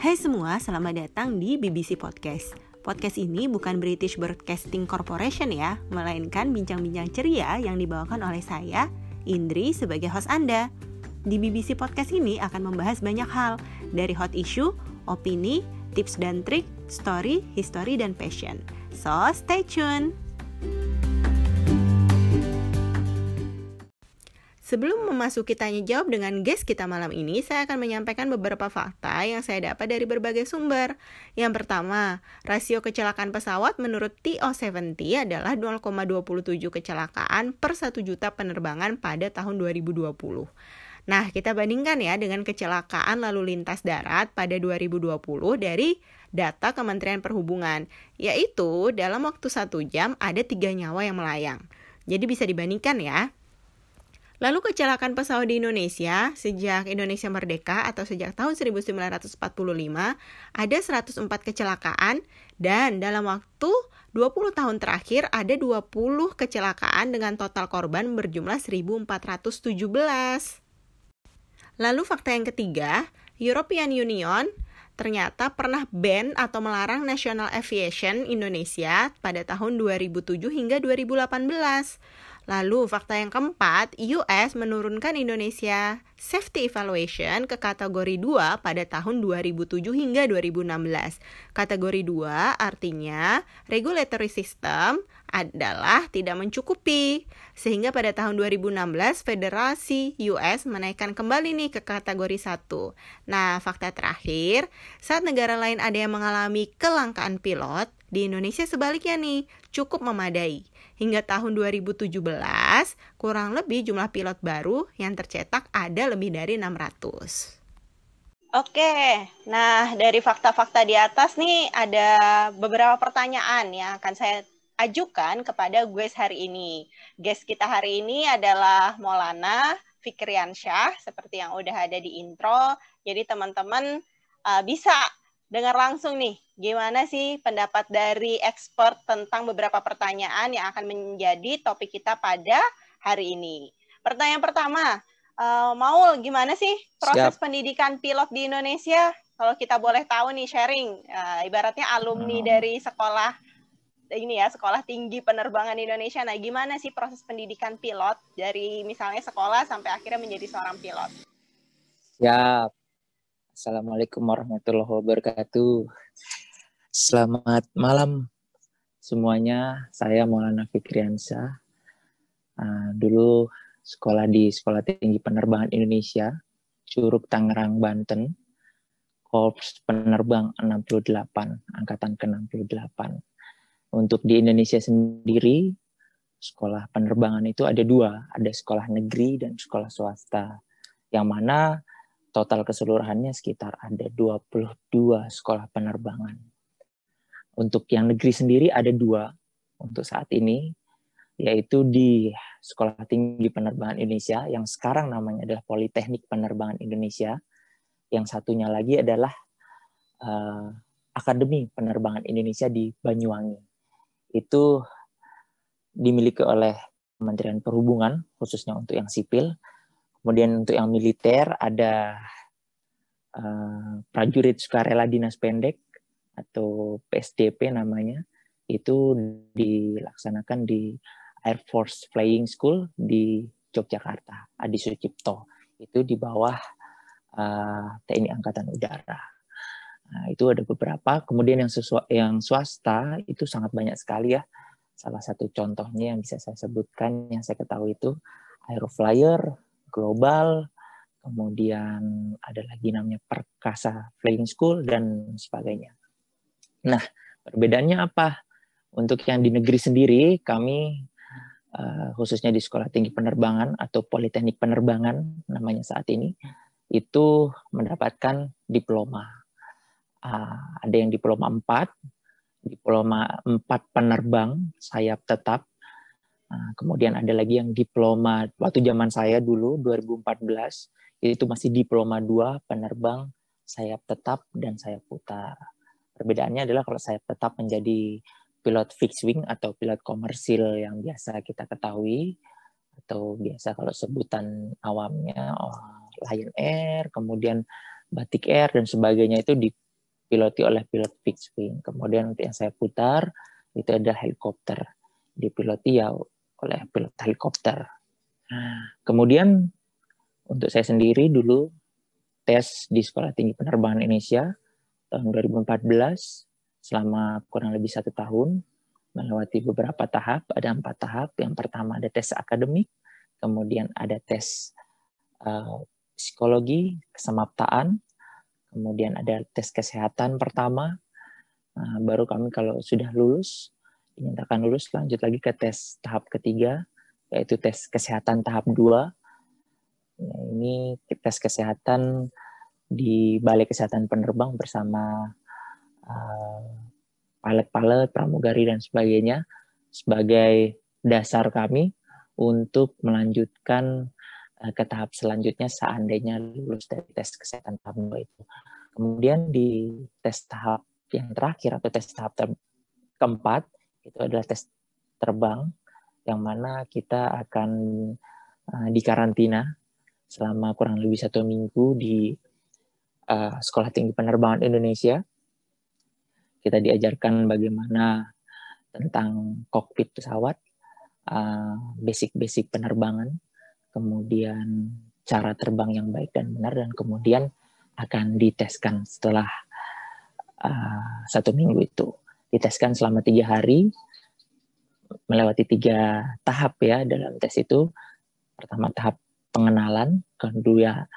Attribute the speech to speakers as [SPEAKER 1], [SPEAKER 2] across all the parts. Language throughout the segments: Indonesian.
[SPEAKER 1] Hai semua, selamat datang di BBC Podcast. Podcast ini bukan British Broadcasting Corporation ya, melainkan bincang-bincang ceria yang dibawakan oleh saya, Indri, sebagai host Anda. Di BBC Podcast ini akan membahas banyak hal, dari hot issue, opini, tips dan trik, story, history, dan passion. So, stay tune! Sebelum memasuki tanya jawab dengan guest kita malam ini, saya akan menyampaikan beberapa fakta yang saya dapat dari berbagai sumber. Yang pertama, rasio kecelakaan pesawat menurut TO70 adalah 0,27 kecelakaan per 1 juta penerbangan pada tahun 2020. Nah, kita bandingkan ya dengan kecelakaan lalu lintas darat pada 2020 dari data Kementerian Perhubungan, yaitu dalam waktu satu jam ada tiga nyawa yang melayang. Jadi bisa dibandingkan ya. Lalu kecelakaan pesawat di Indonesia sejak Indonesia merdeka atau sejak tahun 1945 ada 104 kecelakaan dan dalam waktu 20 tahun terakhir ada 20 kecelakaan dengan total korban berjumlah 1417. Lalu fakta yang ketiga, European Union ternyata pernah ban atau melarang National Aviation Indonesia pada tahun 2007 hingga 2018. Lalu fakta yang keempat, US menurunkan Indonesia Safety Evaluation ke kategori 2 pada tahun 2007 hingga 2016. Kategori 2 artinya regulatory system adalah tidak mencukupi. Sehingga pada tahun 2016 Federasi US menaikkan kembali nih ke kategori 1. Nah, fakta terakhir, saat negara lain ada yang mengalami kelangkaan pilot, di Indonesia sebaliknya nih, cukup memadai. Hingga tahun 2017, kurang lebih jumlah pilot baru yang tercetak ada lebih dari 600. Oke, nah dari fakta-fakta di atas nih ada beberapa pertanyaan yang akan saya ajukan kepada guest hari ini. Guest kita hari ini adalah Maulana Fikriansyah, seperti yang udah ada di intro. Jadi teman-teman uh, bisa dengar langsung nih gimana sih pendapat dari expert tentang beberapa pertanyaan yang akan menjadi topik kita pada hari ini. Pertanyaan pertama, uh, Maul gimana sih proses Siap. pendidikan pilot di Indonesia? Kalau kita boleh tahu nih sharing, uh, ibaratnya alumni hmm. dari sekolah ini ya sekolah tinggi penerbangan Indonesia. Nah, gimana sih proses pendidikan pilot dari misalnya sekolah sampai akhirnya menjadi seorang pilot?
[SPEAKER 2] Siap. Assalamualaikum warahmatullahi wabarakatuh. Selamat malam semuanya. Saya Maulana Fikriansa. Uh, dulu sekolah di Sekolah Tinggi Penerbangan Indonesia, Curug Tangerang, Banten. Korps Penerbang 68, angkatan ke-68. Untuk di Indonesia sendiri, sekolah penerbangan itu ada dua, ada sekolah negeri dan sekolah swasta. Yang mana total keseluruhannya sekitar ada 22 sekolah penerbangan. Untuk yang negeri sendiri ada dua untuk saat ini, yaitu di Sekolah Tinggi Penerbangan Indonesia yang sekarang namanya adalah Politeknik Penerbangan Indonesia. Yang satunya lagi adalah uh, Akademi Penerbangan Indonesia di Banyuwangi. Itu dimiliki oleh Kementerian Perhubungan khususnya untuk yang sipil Kemudian untuk yang militer ada uh, prajurit sukarela dinas pendek atau PSDP namanya. Itu dilaksanakan di Air Force Flying School di Yogyakarta, Adi Sucipto. Itu di bawah uh, eh, TNI Angkatan Udara. Nah, itu ada beberapa. Kemudian yang sesuai yang swasta itu sangat banyak sekali ya. Salah satu contohnya yang bisa saya sebutkan yang saya ketahui itu Aeroflyer, global, kemudian ada lagi namanya Perkasa Flying School dan sebagainya. Nah, perbedaannya apa? Untuk yang di negeri sendiri, kami uh, khususnya di Sekolah Tinggi Penerbangan atau Politeknik Penerbangan namanya saat ini, itu mendapatkan diploma. Uh, ada yang diploma 4, diploma 4 penerbang sayap tetap, Nah, kemudian ada lagi yang diploma waktu zaman saya dulu 2014 itu masih diploma 2 penerbang sayap tetap dan sayap putar. Perbedaannya adalah kalau sayap tetap menjadi pilot fixed wing atau pilot komersil yang biasa kita ketahui atau biasa kalau sebutan awamnya oh, Lion Air, kemudian Batik Air dan sebagainya itu di dipiloti oleh pilot fixed wing. Kemudian untuk yang saya putar itu ada helikopter, dipiloti ya oleh pilot helikopter. Kemudian untuk saya sendiri dulu tes di Sekolah Tinggi Penerbangan Indonesia tahun 2014 selama kurang lebih satu tahun melewati beberapa tahap. Ada empat tahap. Yang pertama ada tes akademik, kemudian ada tes uh, psikologi, kesemaptaan, kemudian ada tes kesehatan pertama. Uh, baru kami kalau sudah lulus dinyatakan lulus lanjut lagi ke tes tahap ketiga yaitu tes kesehatan tahap dua Ya, ini tes kesehatan di Balai Kesehatan Penerbang bersama uh, pilot-pilot, pramugari dan sebagainya sebagai dasar kami untuk melanjutkan uh, ke tahap selanjutnya seandainya lulus dari tes kesehatan tahap dua itu. Kemudian di tes tahap yang terakhir atau tes tahap ter keempat itu adalah tes terbang yang mana kita akan uh, dikarantina selama kurang lebih satu minggu di uh, Sekolah Tinggi Penerbangan Indonesia. Kita diajarkan bagaimana tentang kokpit pesawat, uh, basic-basic uh, penerbangan, kemudian cara terbang yang baik dan benar, dan kemudian akan diteskan setelah uh, satu minggu itu. Diteskan selama tiga hari, melewati tiga tahap ya dalam tes itu. Pertama tahap pengenalan, kedua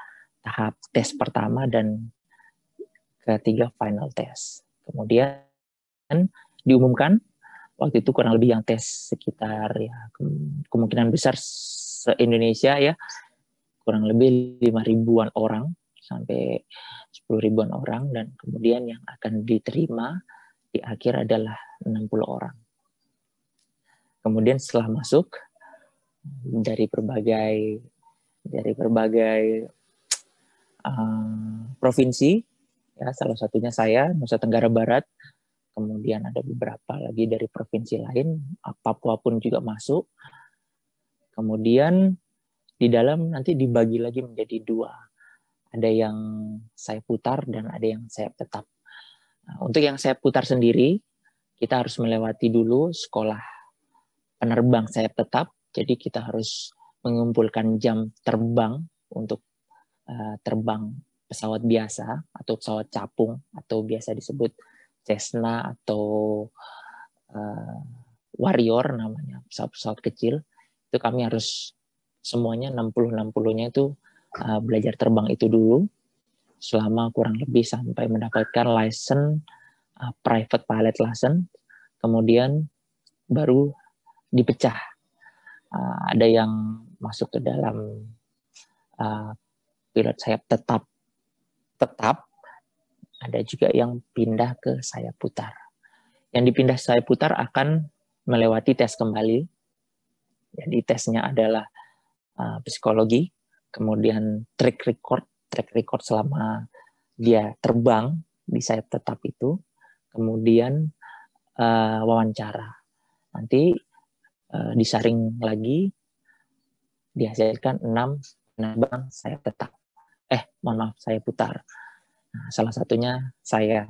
[SPEAKER 2] tahap tes pertama dan ketiga final test. Kemudian diumumkan waktu itu kurang lebih yang tes sekitar ya kemungkinan besar se Indonesia ya kurang lebih lima ribuan orang sampai sepuluh ribuan orang dan kemudian yang akan diterima di akhir adalah 60 orang. Kemudian setelah masuk dari berbagai dari berbagai uh, provinsi ya salah satunya saya Nusa Tenggara Barat kemudian ada beberapa lagi dari provinsi lain Papua pun juga masuk. Kemudian di dalam nanti dibagi lagi menjadi dua. Ada yang saya putar dan ada yang saya tetap untuk yang saya putar sendiri kita harus melewati dulu sekolah penerbang saya tetap. Jadi kita harus mengumpulkan jam terbang untuk uh, terbang pesawat biasa atau pesawat capung atau biasa disebut Cessna atau uh, Warrior namanya pesawat-pesawat kecil. Itu kami harus semuanya 60-60-nya itu uh, belajar terbang itu dulu selama kurang lebih sampai mendapatkan license uh, private pilot license kemudian baru dipecah. Uh, ada yang masuk ke dalam uh, pilot sayap tetap tetap. Ada juga yang pindah ke sayap putar. Yang dipindah sayap putar akan melewati tes kembali. Jadi tesnya adalah uh, psikologi kemudian track record track record selama dia terbang di sayap tetap itu kemudian uh, wawancara nanti uh, disaring lagi dihasilkan enam penerbang saya tetap. Eh, mohon maaf, saya putar. Nah, salah satunya saya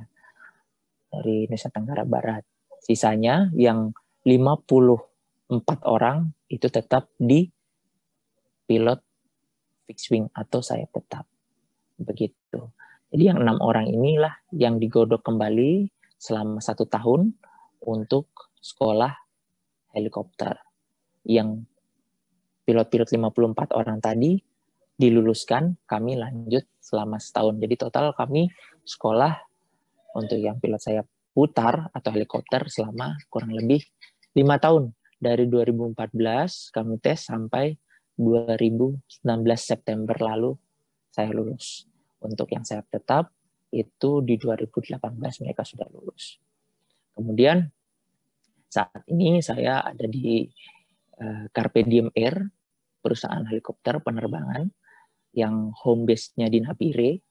[SPEAKER 2] dari Nusa Tenggara Barat. Sisanya yang 54 orang itu tetap di pilot fixed wing atau saya tetap. Begitu. Jadi yang enam orang inilah yang digodok kembali selama satu tahun untuk sekolah helikopter yang pilot-pilot 54 orang tadi diluluskan, kami lanjut selama setahun. Jadi total kami sekolah untuk yang pilot saya putar atau helikopter selama kurang lebih lima tahun. Dari 2014 kami tes sampai 2019 September lalu saya lulus. Untuk yang saya tetap itu di 2018 mereka sudah lulus. Kemudian saat ini saya ada di uh, Carpe Diem Air, perusahaan helikopter penerbangan yang home base-nya di Napire.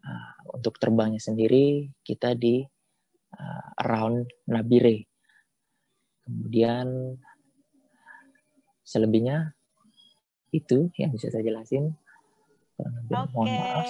[SPEAKER 2] Uh, untuk terbangnya sendiri kita di uh, around Nabire. Kemudian selebihnya itu yang bisa saya jelasin.
[SPEAKER 1] Okay. Mohon maaf.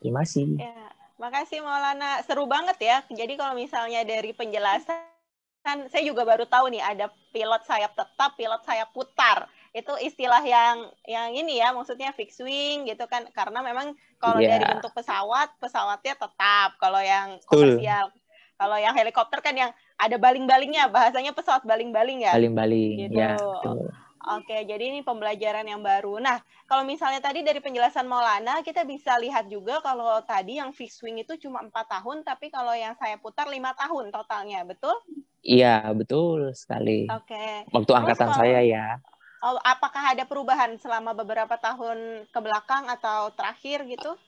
[SPEAKER 2] Terima kasih.
[SPEAKER 1] Ya. Makasih Maulana. Seru banget ya. Jadi kalau misalnya dari penjelasan, saya juga baru tahu nih ada pilot sayap tetap, pilot sayap putar. Itu istilah yang yang ini ya, maksudnya fixed wing gitu kan. Karena memang kalau yeah. dari bentuk pesawat, pesawatnya tetap. Kalau yang komersial, kalau yang helikopter kan yang ada baling-balingnya, bahasanya pesawat baling-baling ya.
[SPEAKER 2] Baling-baling, gitu. ya. Betul.
[SPEAKER 1] Oke, jadi ini pembelajaran yang baru. Nah, kalau misalnya tadi dari penjelasan Maulana, kita bisa lihat juga kalau tadi yang fixed wing itu cuma empat tahun, tapi kalau yang saya putar lima tahun totalnya, betul?
[SPEAKER 2] Iya, betul sekali.
[SPEAKER 1] Oke.
[SPEAKER 2] Waktu Terus angkatan kalau, saya ya.
[SPEAKER 1] Oh, apakah ada perubahan selama beberapa tahun ke belakang atau terakhir gitu?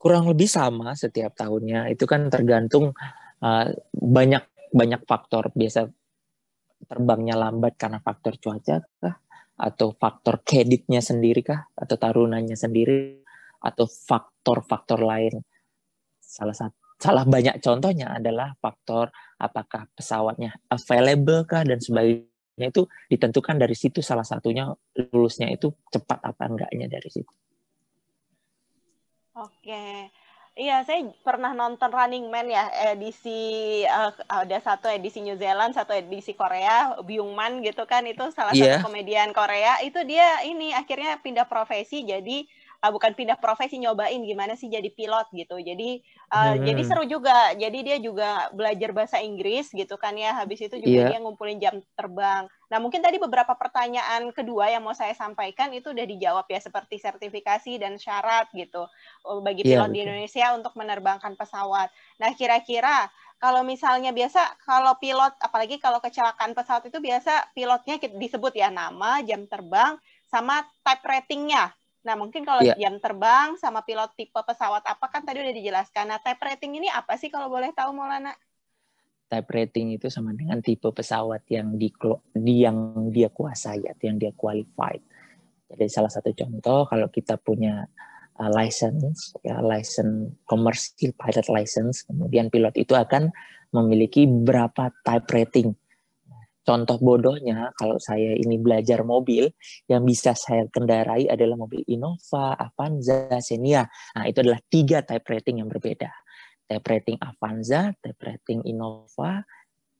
[SPEAKER 2] Kurang lebih sama setiap tahunnya. Itu kan tergantung uh, banyak banyak faktor. Biasa terbangnya lambat karena faktor cuaca kah? Atau faktor kreditnya sendiri kah? Atau tarunannya sendiri? Atau faktor-faktor lain? Salah satu salah banyak contohnya adalah faktor apakah pesawatnya available kah dan sebagainya itu ditentukan dari situ salah satunya lulusnya itu cepat apa enggaknya dari situ.
[SPEAKER 1] Oke. Iya, saya pernah nonton Running Man ya, edisi uh, ada satu edisi New Zealand, satu edisi Korea, Byung Man gitu kan, itu salah yeah. satu komedian Korea. Itu dia ini akhirnya pindah profesi jadi uh, bukan pindah profesi nyobain gimana sih jadi pilot gitu. Jadi uh, hmm. jadi seru juga. Jadi dia juga belajar bahasa Inggris gitu kan ya. Habis itu juga yeah. dia ngumpulin jam terbang. Nah, mungkin tadi beberapa pertanyaan kedua yang mau saya sampaikan itu udah dijawab ya seperti sertifikasi dan syarat gitu oh, bagi iya, pilot yeah, di Indonesia untuk menerbangkan pesawat. Nah, kira-kira kalau misalnya biasa kalau pilot apalagi kalau kecelakaan pesawat itu biasa pilotnya disebut ya nama, jam terbang sama type ratingnya. Nah, mungkin kalau yeah. jam terbang sama pilot tipe pesawat apa kan tadi udah dijelaskan. Nah, type rating ini apa sih kalau boleh tahu Maulana?
[SPEAKER 2] Type rating itu sama dengan tipe pesawat yang di, di yang dia kuasai atau yang dia qualified. Jadi salah satu contoh kalau kita punya uh, license ya license commercial pilot license, kemudian pilot itu akan memiliki berapa type rating Contoh bodohnya, kalau saya ini belajar mobil, yang bisa saya kendarai adalah mobil Innova, Avanza, Xenia. Nah, itu adalah tiga type rating yang berbeda. Type rating Avanza, type rating Innova,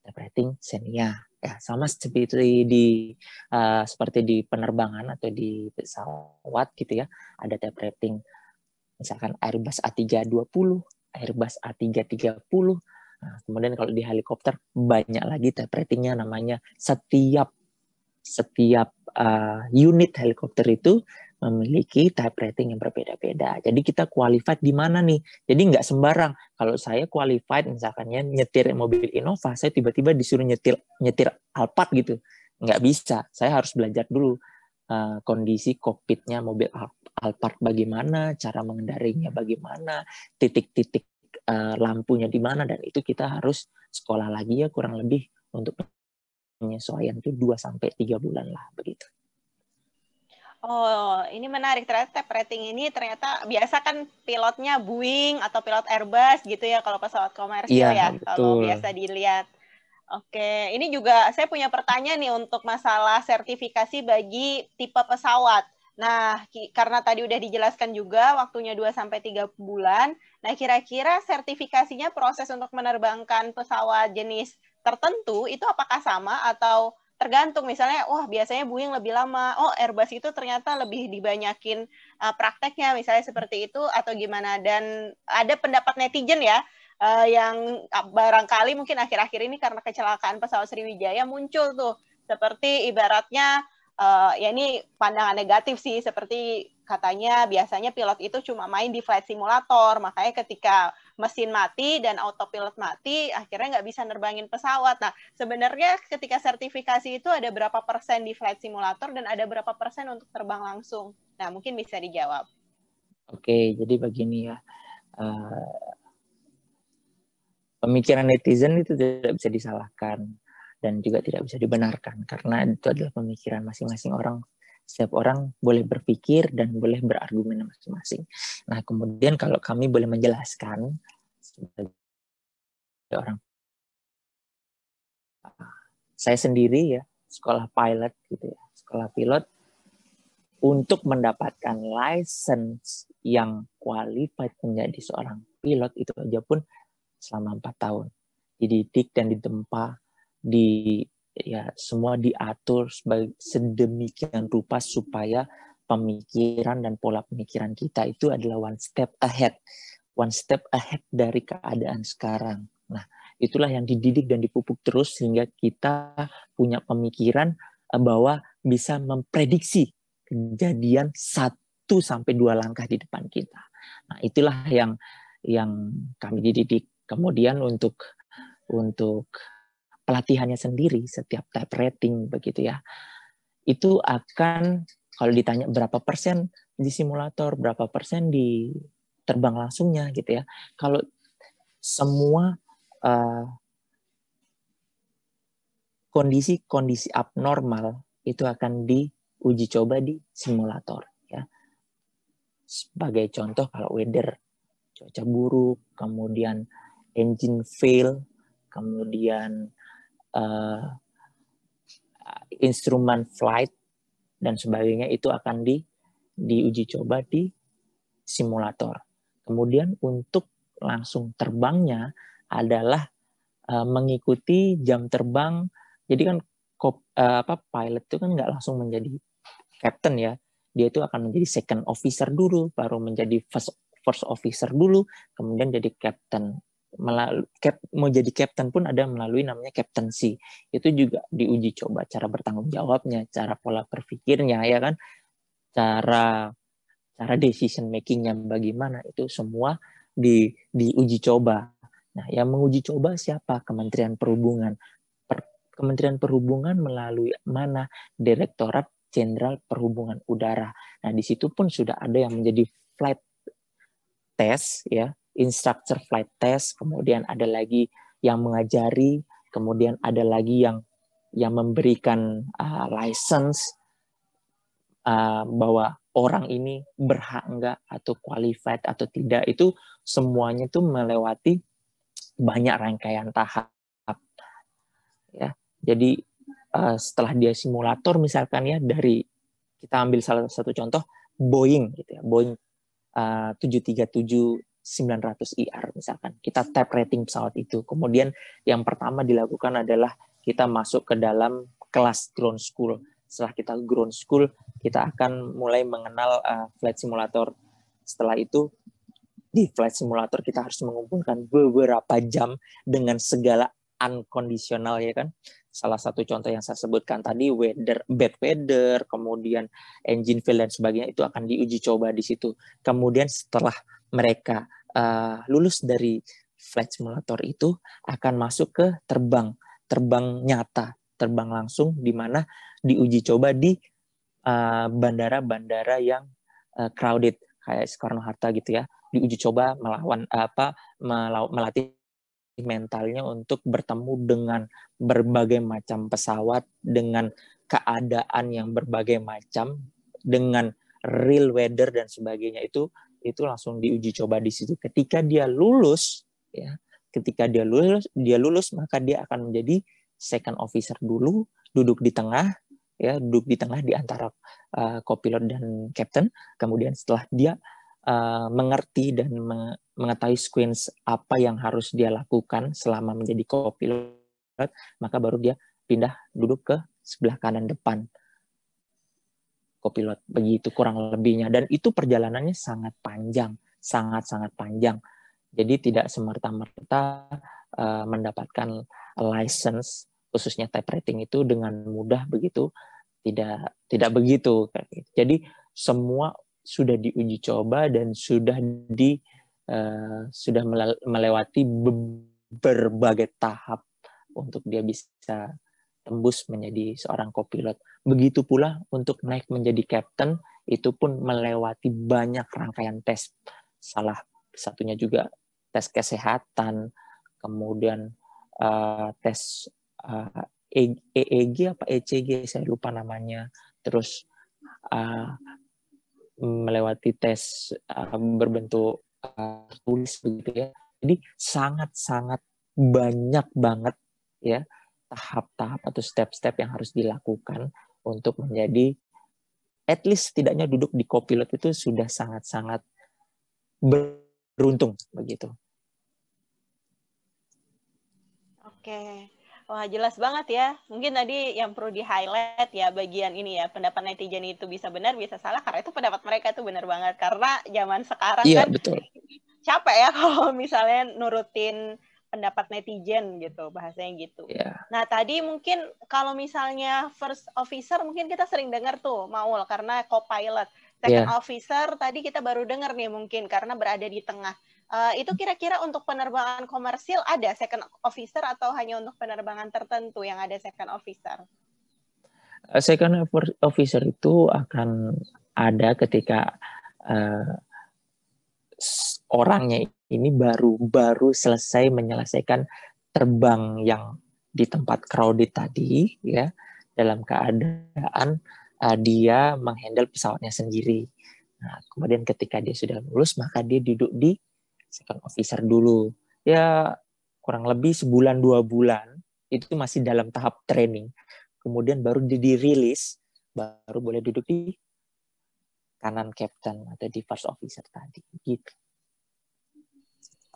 [SPEAKER 2] type rating Xenia. Ya, sama seperti di uh, seperti di penerbangan atau di pesawat gitu ya. Ada type rating misalkan Airbus A320, Airbus A330, Nah, kemudian kalau di helikopter banyak lagi type ratingnya namanya setiap setiap uh, unit helikopter itu memiliki type rating yang berbeda-beda. Jadi kita qualified di mana nih? Jadi nggak sembarang. Kalau saya qualified misalkannya nyetir mobil Innova, saya tiba-tiba disuruh nyetir nyetir Alphard gitu. Nggak bisa. Saya harus belajar dulu uh, kondisi kokpitnya mobil Alphard bagaimana, cara mengendarinya bagaimana, titik-titik uh, lampunya di mana dan itu kita harus sekolah lagi ya kurang lebih untuk penyesuaian itu 2 sampai 3 bulan lah begitu.
[SPEAKER 1] Oh, ini menarik. Ternyata rating ini ternyata biasa kan pilotnya Boeing atau pilot Airbus gitu ya kalau pesawat komersial ya, betul. kalau biasa dilihat. Oke, ini juga saya punya pertanyaan nih untuk masalah sertifikasi bagi tipe pesawat. Nah, karena tadi udah dijelaskan juga waktunya 2 sampai 3 bulan. Nah, kira-kira sertifikasinya proses untuk menerbangkan pesawat jenis tertentu itu apakah sama atau tergantung? Misalnya wah biasanya Boeing lebih lama. Oh Airbus itu ternyata lebih dibanyakin uh, prakteknya misalnya seperti itu atau gimana? Dan ada pendapat netizen ya uh, yang barangkali mungkin akhir-akhir ini karena kecelakaan pesawat Sriwijaya muncul tuh. Seperti ibaratnya uh, ya ini pandangan negatif sih seperti katanya biasanya pilot itu cuma main di flight simulator. Makanya ketika mesin mati dan autopilot mati akhirnya nggak bisa nerbangin pesawat. Nah sebenarnya ketika sertifikasi itu ada berapa persen di flight simulator dan ada berapa persen untuk terbang langsung? Nah mungkin bisa dijawab.
[SPEAKER 2] Oke jadi begini ya. Uh, pemikiran netizen itu tidak bisa disalahkan dan juga tidak bisa dibenarkan. Karena itu adalah pemikiran masing-masing orang. Setiap orang boleh berpikir dan boleh berargumen masing-masing. Nah, kemudian kalau kami boleh menjelaskan sebagai orang saya sendiri ya sekolah pilot gitu ya sekolah pilot untuk mendapatkan license yang qualified menjadi seorang pilot itu aja pun selama empat tahun. Dididik dan ditempa di ya semua diatur sedemikian rupa supaya pemikiran dan pola pemikiran kita itu adalah one step ahead. One step ahead dari keadaan sekarang. Nah itulah yang dididik dan dipupuk terus sehingga kita punya pemikiran eh, bahwa bisa memprediksi kejadian satu sampai dua langkah di depan kita. Nah itulah yang yang kami dididik. Kemudian untuk untuk pelatihannya sendiri setiap type rating begitu ya. Itu akan kalau ditanya berapa persen di simulator, berapa persen di terbang langsungnya gitu ya. Kalau semua uh, kondisi-kondisi abnormal itu akan diuji coba di simulator ya. Sebagai contoh kalau weather cuaca buruk, kemudian engine fail, kemudian uh, instrumen flight dan sebagainya itu akan di diuji coba di simulator. Kemudian untuk langsung terbangnya adalah uh, mengikuti jam terbang. Jadi kan kop, uh, apa pilot itu kan nggak langsung menjadi captain ya. Dia itu akan menjadi second officer dulu, baru menjadi first first officer dulu, kemudian jadi captain. Melalui, cap, mau jadi captain pun ada melalui namanya captaincy. Itu juga diuji coba cara bertanggung jawabnya, cara pola berpikirnya, ya kan, cara cara decision makingnya bagaimana itu semua di diuji coba. Nah, yang menguji coba siapa? Kementerian Perhubungan. Per, Kementerian Perhubungan melalui mana? Direktorat Jenderal Perhubungan Udara. Nah, di situ pun sudah ada yang menjadi flight test ya instructor flight test kemudian ada lagi yang mengajari kemudian ada lagi yang yang memberikan uh, license uh, bahwa orang ini berhak enggak atau qualified atau tidak. Itu semuanya itu melewati banyak rangkaian tahap ya. Jadi uh, setelah dia simulator misalkan ya dari kita ambil salah satu contoh Boeing gitu ya Boeing uh, 737 900 IR misalkan. Kita tap rating pesawat itu. Kemudian yang pertama dilakukan adalah kita masuk ke dalam kelas ground school. Setelah kita ground school, kita akan mulai mengenal uh, flight simulator. Setelah itu di flight simulator kita harus mengumpulkan beberapa jam dengan segala unconditional ya kan salah satu contoh yang saya sebutkan tadi weather bad weather kemudian engine fail dan sebagainya itu akan diuji coba di situ kemudian setelah mereka uh, lulus dari flight simulator itu akan masuk ke terbang terbang nyata terbang langsung di mana diuji coba di eh, bandara-bandara uh, yang uh, crowded kayak Soekarno Hatta gitu ya. Diuji coba melawan apa melatih mentalnya untuk bertemu dengan berbagai macam pesawat dengan keadaan yang berbagai macam dengan real weather dan sebagainya. Itu itu langsung diuji coba di situ. Ketika dia lulus ya, ketika dia lulus dia lulus maka dia akan menjadi second officer dulu, duduk di tengah ya, duduk di tengah di antara uh, copilot dan captain. Kemudian setelah dia uh, mengerti dan mengetahui sequence apa yang harus dia lakukan selama menjadi co-pilot, maka baru dia pindah duduk ke sebelah kanan depan co-pilot. Begitu kurang lebihnya. Dan itu perjalanannya sangat panjang, sangat-sangat panjang. Jadi tidak semerta-merta uh, mendapatkan license khususnya type rating itu dengan mudah begitu tidak tidak begitu jadi semua sudah diuji coba dan sudah di uh, sudah melewati berbagai tahap untuk dia bisa tembus menjadi seorang kopilot. Begitu pula untuk naik menjadi captain itu pun melewati banyak rangkaian tes. Salah satunya juga tes kesehatan, kemudian uh, tes uh, EEG apa ECG saya lupa namanya. Terus uh, melewati tes uh, berbentuk uh, tulis begitu ya. Jadi sangat-sangat banyak banget ya tahap-tahap atau step-step yang harus dilakukan untuk menjadi at least setidaknya duduk di copilot itu sudah sangat-sangat beruntung begitu.
[SPEAKER 1] Oke. Wah, jelas banget ya. Mungkin tadi yang perlu di-highlight ya bagian ini ya, pendapat netizen itu bisa benar, bisa salah karena itu pendapat mereka itu benar banget. Karena zaman sekarang
[SPEAKER 2] iya,
[SPEAKER 1] kan
[SPEAKER 2] betul.
[SPEAKER 1] capek ya kalau misalnya nurutin pendapat netizen gitu, bahasanya gitu.
[SPEAKER 2] Yeah.
[SPEAKER 1] Nah, tadi mungkin kalau misalnya first officer mungkin kita sering dengar tuh Maul karena co-pilot. Second yeah. officer tadi kita baru dengar nih mungkin karena berada di tengah. Uh, itu kira-kira untuk penerbangan komersil ada second officer atau hanya untuk penerbangan tertentu yang ada second officer?
[SPEAKER 2] Uh, second officer itu akan ada ketika uh, orangnya ini baru baru selesai menyelesaikan terbang yang di tempat crowded tadi ya dalam keadaan uh, dia menghandle pesawatnya sendiri. Nah, kemudian ketika dia sudah lulus maka dia duduk di second officer dulu. Ya kurang lebih sebulan dua bulan itu masih dalam tahap training. Kemudian baru dirilis, baru boleh duduk di kanan captain atau di first officer tadi gitu.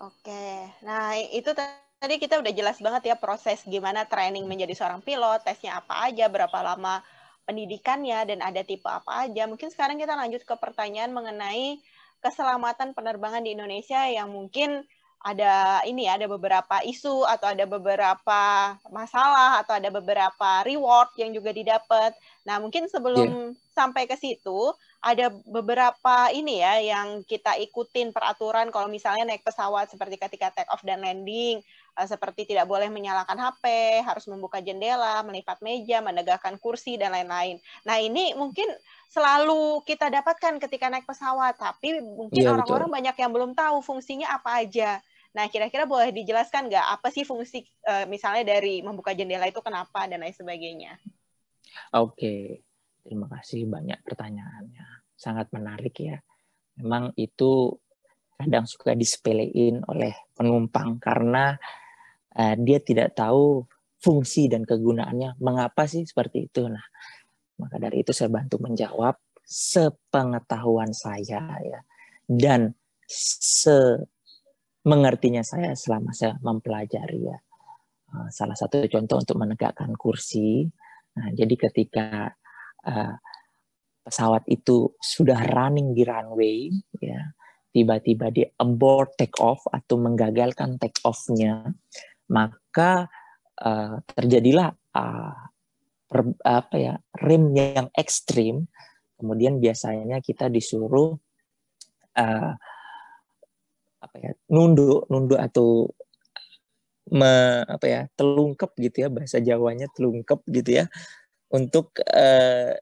[SPEAKER 1] Oke, nah itu tadi kita udah jelas banget ya proses gimana training menjadi seorang pilot, tesnya apa aja, berapa lama pendidikannya, dan ada tipe apa aja. Mungkin sekarang kita lanjut ke pertanyaan mengenai keselamatan penerbangan di Indonesia yang mungkin ada ini ya, ada beberapa isu atau ada beberapa masalah atau ada beberapa reward yang juga didapat. Nah, mungkin sebelum yeah. sampai ke situ ada beberapa ini ya yang kita ikutin peraturan kalau misalnya naik pesawat seperti ketika take off dan landing Eh, seperti tidak boleh menyalakan HP, harus membuka jendela, melipat meja, menegakkan kursi dan lain-lain. Nah, ini mungkin selalu kita dapatkan ketika naik pesawat, tapi mungkin iya, orang-orang ya, banyak yang belum tahu fungsinya apa aja. Nah, kira-kira boleh dijelaskan nggak apa sih fungsi uh, misalnya dari membuka jendela itu kenapa dan lain sebagainya?
[SPEAKER 2] Oke, terima kasih banyak pertanyaannya. Sangat menarik ya. Memang itu kadang suka disepelein oleh penumpang karena uh, dia tidak tahu fungsi dan kegunaannya. Mengapa sih seperti itu? Nah maka dari itu saya bantu menjawab sepengetahuan saya ya. Dan se mengertinya saya selama saya mempelajari ya. Uh, salah satu contoh untuk menegakkan kursi. Nah jadi ketika uh, pesawat itu sudah running di runway ya. Tiba-tiba di abort take off atau menggagalkan take off-nya. Maka uh, terjadilah uh, per, apa ya rem yang ekstrim. Kemudian biasanya kita disuruh uh, apa ya nunduk nunduk atau me, apa ya telungkep gitu ya bahasa Jawanya telungkep gitu ya untuk uh,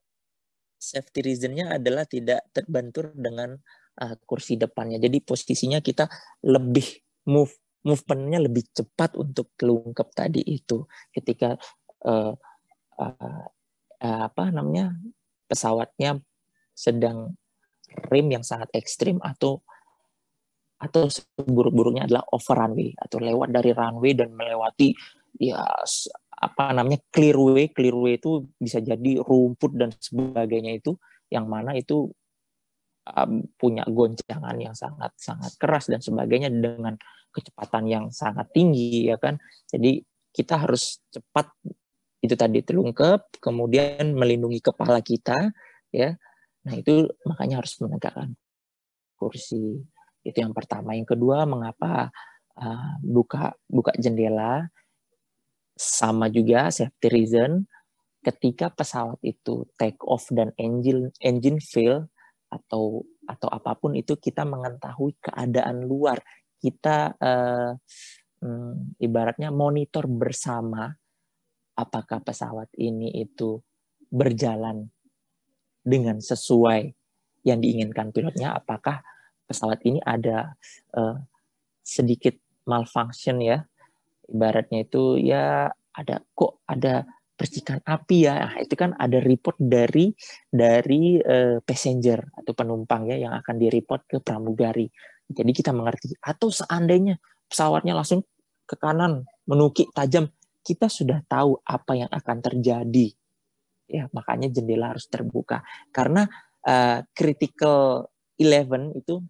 [SPEAKER 2] safety reasonnya adalah tidak terbentur dengan uh, kursi depannya. Jadi posisinya kita lebih move movementnya lebih cepat untuk kelungkep tadi itu. Ketika uh, uh, apa namanya pesawatnya sedang rem yang sangat ekstrim atau atau seburuk-buruknya adalah over runway atau lewat dari runway dan melewati ya apa namanya clear way clear way itu bisa jadi rumput dan sebagainya itu yang mana itu um, punya goncangan yang sangat sangat keras dan sebagainya dengan kecepatan yang sangat tinggi ya kan. Jadi kita harus cepat itu tadi terungkap, kemudian melindungi kepala kita ya. Nah, itu makanya harus menegakkan kursi. Itu yang pertama. Yang kedua, mengapa uh, buka buka jendela sama juga safety reason ketika pesawat itu take off dan engine engine fail atau atau apa pun itu kita mengetahui keadaan luar. Kita uh, um, ibaratnya monitor bersama apakah pesawat ini itu berjalan dengan sesuai yang diinginkan pilotnya apakah pesawat ini ada uh, sedikit malfunction ya ibaratnya itu ya ada kok ada percikan api ya nah, itu kan ada report dari dari uh, passenger atau penumpang ya yang akan direport ke pramugari jadi kita mengerti. Atau seandainya pesawatnya langsung ke kanan, menukik tajam, kita sudah tahu apa yang akan terjadi. Ya, makanya jendela harus terbuka. Karena uh, critical 11 itu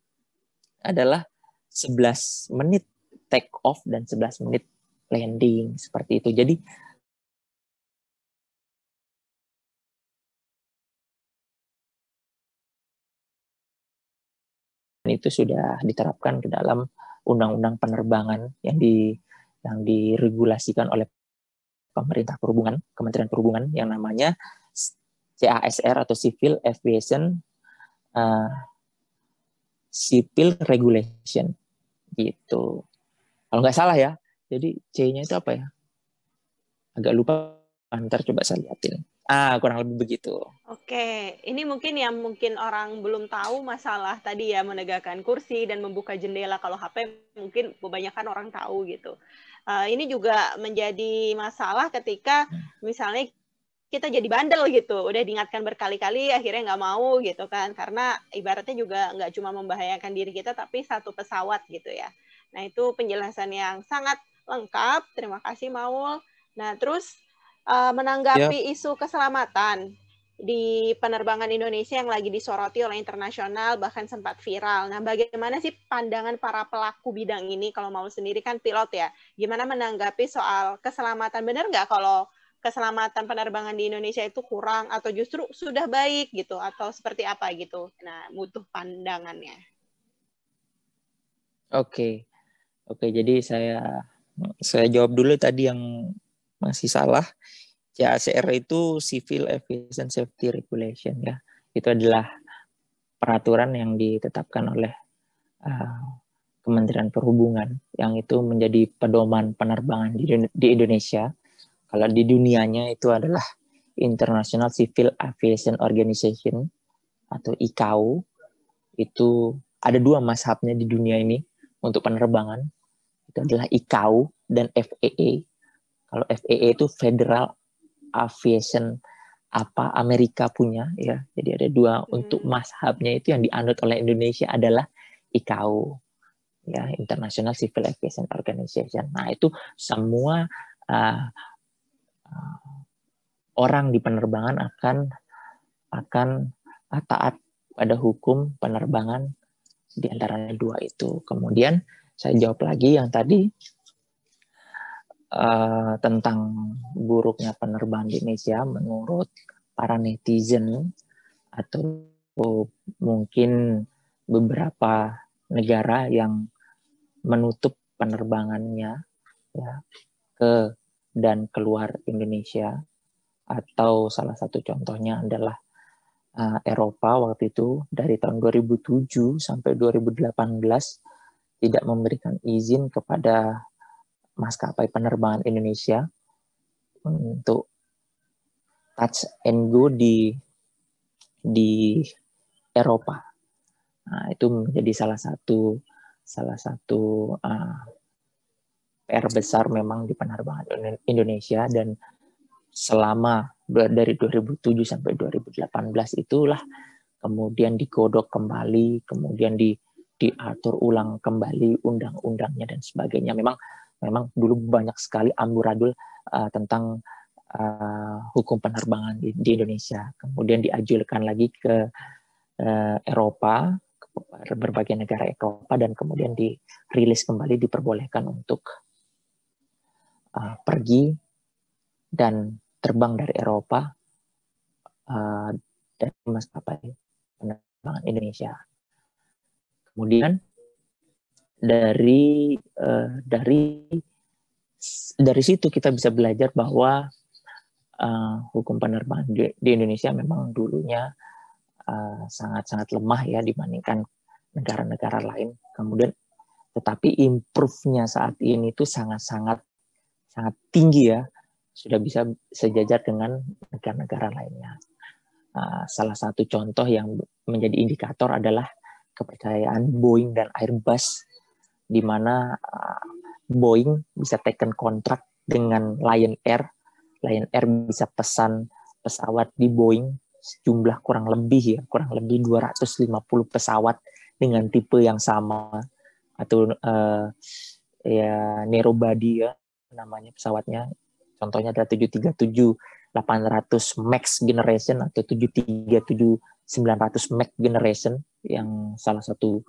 [SPEAKER 2] adalah 11 menit take off dan 11 menit landing seperti itu. Jadi itu sudah diterapkan ke dalam undang-undang penerbangan yang di yang diregulasikan oleh pemerintah perhubungan, Kementerian Perhubungan yang namanya CASR atau Civil Aviation uh, Civil Regulation gitu. Kalau nggak salah ya. Jadi C-nya itu apa ya? Agak lupa. Ntar coba saya lihatin. Ah, kurang lebih begitu.
[SPEAKER 1] Oke, ini mungkin yang mungkin orang belum tahu masalah tadi ya menegakkan kursi dan membuka jendela. Kalau HP mungkin kebanyakan orang tahu gitu. Uh, ini juga menjadi masalah ketika misalnya kita jadi bandel gitu, udah diingatkan berkali-kali, akhirnya nggak mau gitu kan, karena ibaratnya juga nggak cuma membahayakan diri kita, tapi satu pesawat gitu ya. Nah itu penjelasan yang sangat lengkap, terima kasih Maul. Nah terus uh, menanggapi ya. isu keselamatan di penerbangan Indonesia yang lagi disoroti oleh internasional bahkan sempat viral. Nah, bagaimana sih pandangan para pelaku bidang ini kalau mau sendiri kan pilot ya? Gimana menanggapi soal keselamatan? Benar nggak kalau keselamatan penerbangan di Indonesia itu kurang atau justru sudah baik gitu atau seperti apa gitu. Nah, butuh pandangannya.
[SPEAKER 2] Oke. Oke, jadi saya saya jawab dulu tadi yang masih salah. CACR itu Civil Aviation Safety Regulation ya. Itu adalah peraturan yang ditetapkan oleh uh, Kementerian Perhubungan yang itu menjadi pedoman penerbangan di, di Indonesia kalau di dunianya itu adalah International Civil Aviation Organization atau ICAO. Itu ada dua mashabnya di dunia ini untuk penerbangan. Itu adalah ICAO dan FAA. Kalau FAA itu Federal Aviation apa Amerika punya ya. Jadi ada dua hmm. untuk mashabnya itu yang dianut oleh Indonesia adalah ICAO ya International Civil Aviation Organization. Nah, itu semua uh, orang di penerbangan akan akan taat pada hukum penerbangan di antaranya dua itu. Kemudian saya jawab lagi yang tadi uh, tentang buruknya penerbangan di Indonesia. Menurut para netizen atau mungkin beberapa negara yang menutup penerbangannya ya ke dan keluar Indonesia. Atau salah satu contohnya adalah uh, Eropa waktu itu dari tahun 2007 sampai 2018 tidak memberikan izin kepada maskapai penerbangan Indonesia untuk touch and go di di Eropa. Nah, itu menjadi salah satu salah satu uh, PR besar memang di penerbangan Indonesia dan selama dari 2007 sampai 2018 itulah kemudian digodok kembali, kemudian di diatur ulang kembali undang-undangnya dan sebagainya. Memang memang dulu banyak sekali amburadul uh, tentang uh, hukum penerbangan di, di Indonesia. Kemudian diajukan lagi ke uh, Eropa, ke berbagai negara Eropa dan kemudian dirilis kembali diperbolehkan untuk uh, pergi dan terbang dari Eropa uh, dari maskapai penerbangan Indonesia. Kemudian dari uh, dari dari situ kita bisa belajar bahwa uh, hukum penerbangan di, di Indonesia memang dulunya sangat-sangat uh, lemah ya dibandingkan negara-negara lain. Kemudian tetapi improve-nya saat ini itu sangat-sangat sangat tinggi ya, sudah bisa sejajar dengan negara-negara lainnya. Uh, salah satu contoh yang menjadi indikator adalah kepercayaan Boeing dan Airbus, di mana uh, Boeing bisa taken kontrak dengan Lion Air. Lion Air bisa pesan pesawat di Boeing jumlah kurang lebih ya, kurang lebih 250 pesawat dengan tipe yang sama atau uh, ya narrow body ya namanya pesawatnya. Contohnya ada 737 800 Max Generation atau 737 900 Max Generation yang salah satu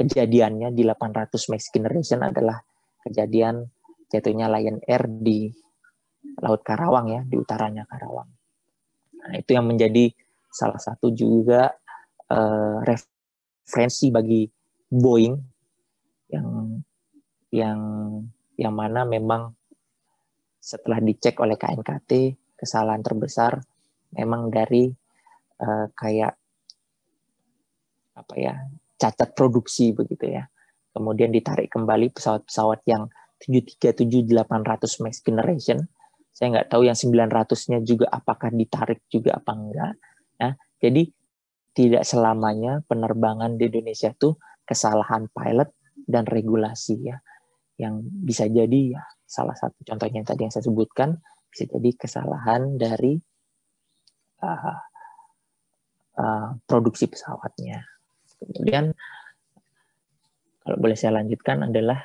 [SPEAKER 2] kejadiannya di 800 Max Generation adalah kejadian jatuhnya Lion Air di Laut Karawang ya, di utaranya Karawang. Nah, itu yang menjadi salah satu juga uh, referensi bagi Boeing yang yang yang mana memang setelah dicek oleh KNKT kesalahan terbesar memang dari uh, kayak apa ya cacat produksi begitu ya. Kemudian ditarik kembali pesawat-pesawat yang 737 800 Max Generation. Saya nggak tahu yang 900-nya juga apakah ditarik juga apa enggak. Ya. Jadi tidak selamanya penerbangan di Indonesia itu kesalahan pilot dan regulasi ya. Yang bisa jadi ya salah satu contohnya yang tadi yang saya sebutkan bisa jadi kesalahan dari uh, uh, produksi pesawatnya. Kemudian kalau boleh saya lanjutkan adalah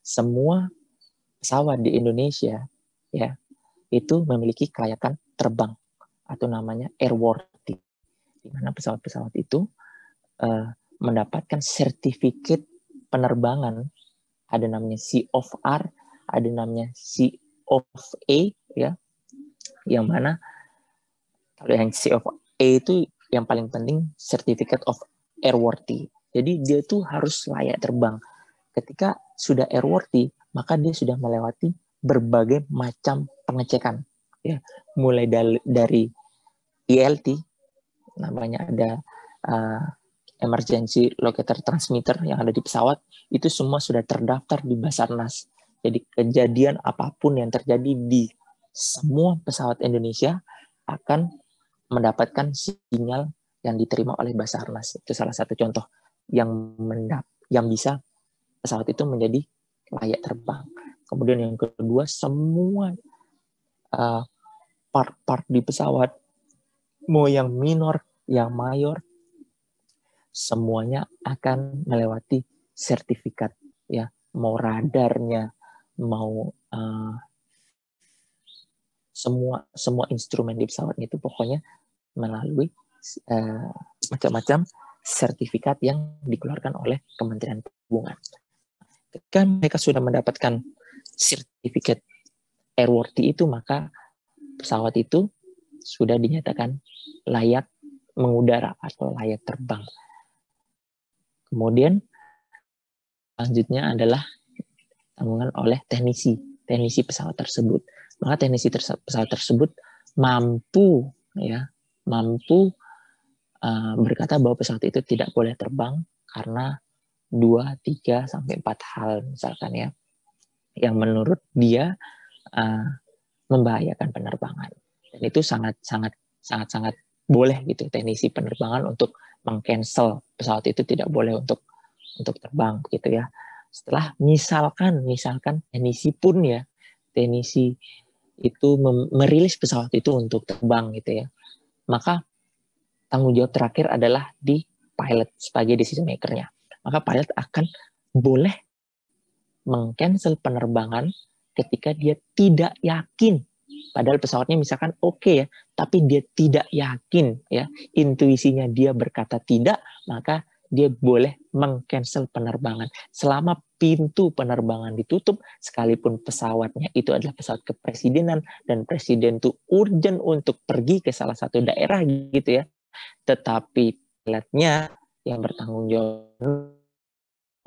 [SPEAKER 2] semua pesawat di Indonesia ya itu memiliki kelayakan terbang atau namanya airworthy. Di mana pesawat-pesawat itu uh, mendapatkan sertifikat penerbangan. Ada namanya C of R ada namanya C of A ya yang mana kalau yang C of A itu yang paling penting certificate of airworthy. Jadi dia tuh harus layak terbang. Ketika sudah airworthy, maka dia sudah melewati berbagai macam pengecekan. Ya, mulai dari ELT, namanya ada uh, emergency locator transmitter yang ada di pesawat, itu semua sudah terdaftar di Basarnas. Jadi kejadian apa pun yang terjadi di semua pesawat Indonesia akan mendapatkan sinyal yang diterima oleh Basarnas. Itu salah satu contoh yang mendap yang bisa pesawat itu menjadi layak terbang. Kemudian yang kedua, semua uh, part-part di pesawat, mau yang minor, yang mayor, semuanya akan melewati sertifikat ya mau radarnya mau uh, semua semua instrumen di pesawat itu pokoknya melalui uh, macam-macam sertifikat yang dikeluarkan oleh Kementerian Perhubungan. Ketika mereka sudah mendapatkan sertifikat airworthy itu, maka pesawat itu sudah dinyatakan layak mengudara atau layak terbang. Kemudian selanjutnya adalah tanggungan oleh teknisi, teknisi pesawat tersebut. Maka teknisi pesawat tersebut mampu ya, mampu uh, berkata bahwa pesawat itu tidak boleh terbang karena dua, tiga sampai empat hal misalkan ya, yang menurut dia uh, membahayakan penerbangan. Dan itu sangat sangat sangat sangat boleh gitu teknisi penerbangan untuk mengcancel pesawat itu tidak boleh untuk untuk terbang gitu ya. Setelah misalkan misalkan teknisi pun ya teknisi itu merilis pesawat itu untuk terbang gitu ya. Maka tanggung jawab terakhir adalah di pilot sebagai decision makernya. Maka pilot akan boleh mengcancel penerbangan ketika dia tidak yakin padahal pesawatnya misalkan oke okay ya tapi dia tidak yakin ya intuisinya dia berkata tidak maka dia boleh mengcancel penerbangan selama pintu penerbangan ditutup sekalipun pesawatnya itu adalah pesawat kepresidenan dan presiden itu urgent untuk pergi ke salah satu daerah gitu ya tetapi pilotnya yang bertanggung jawab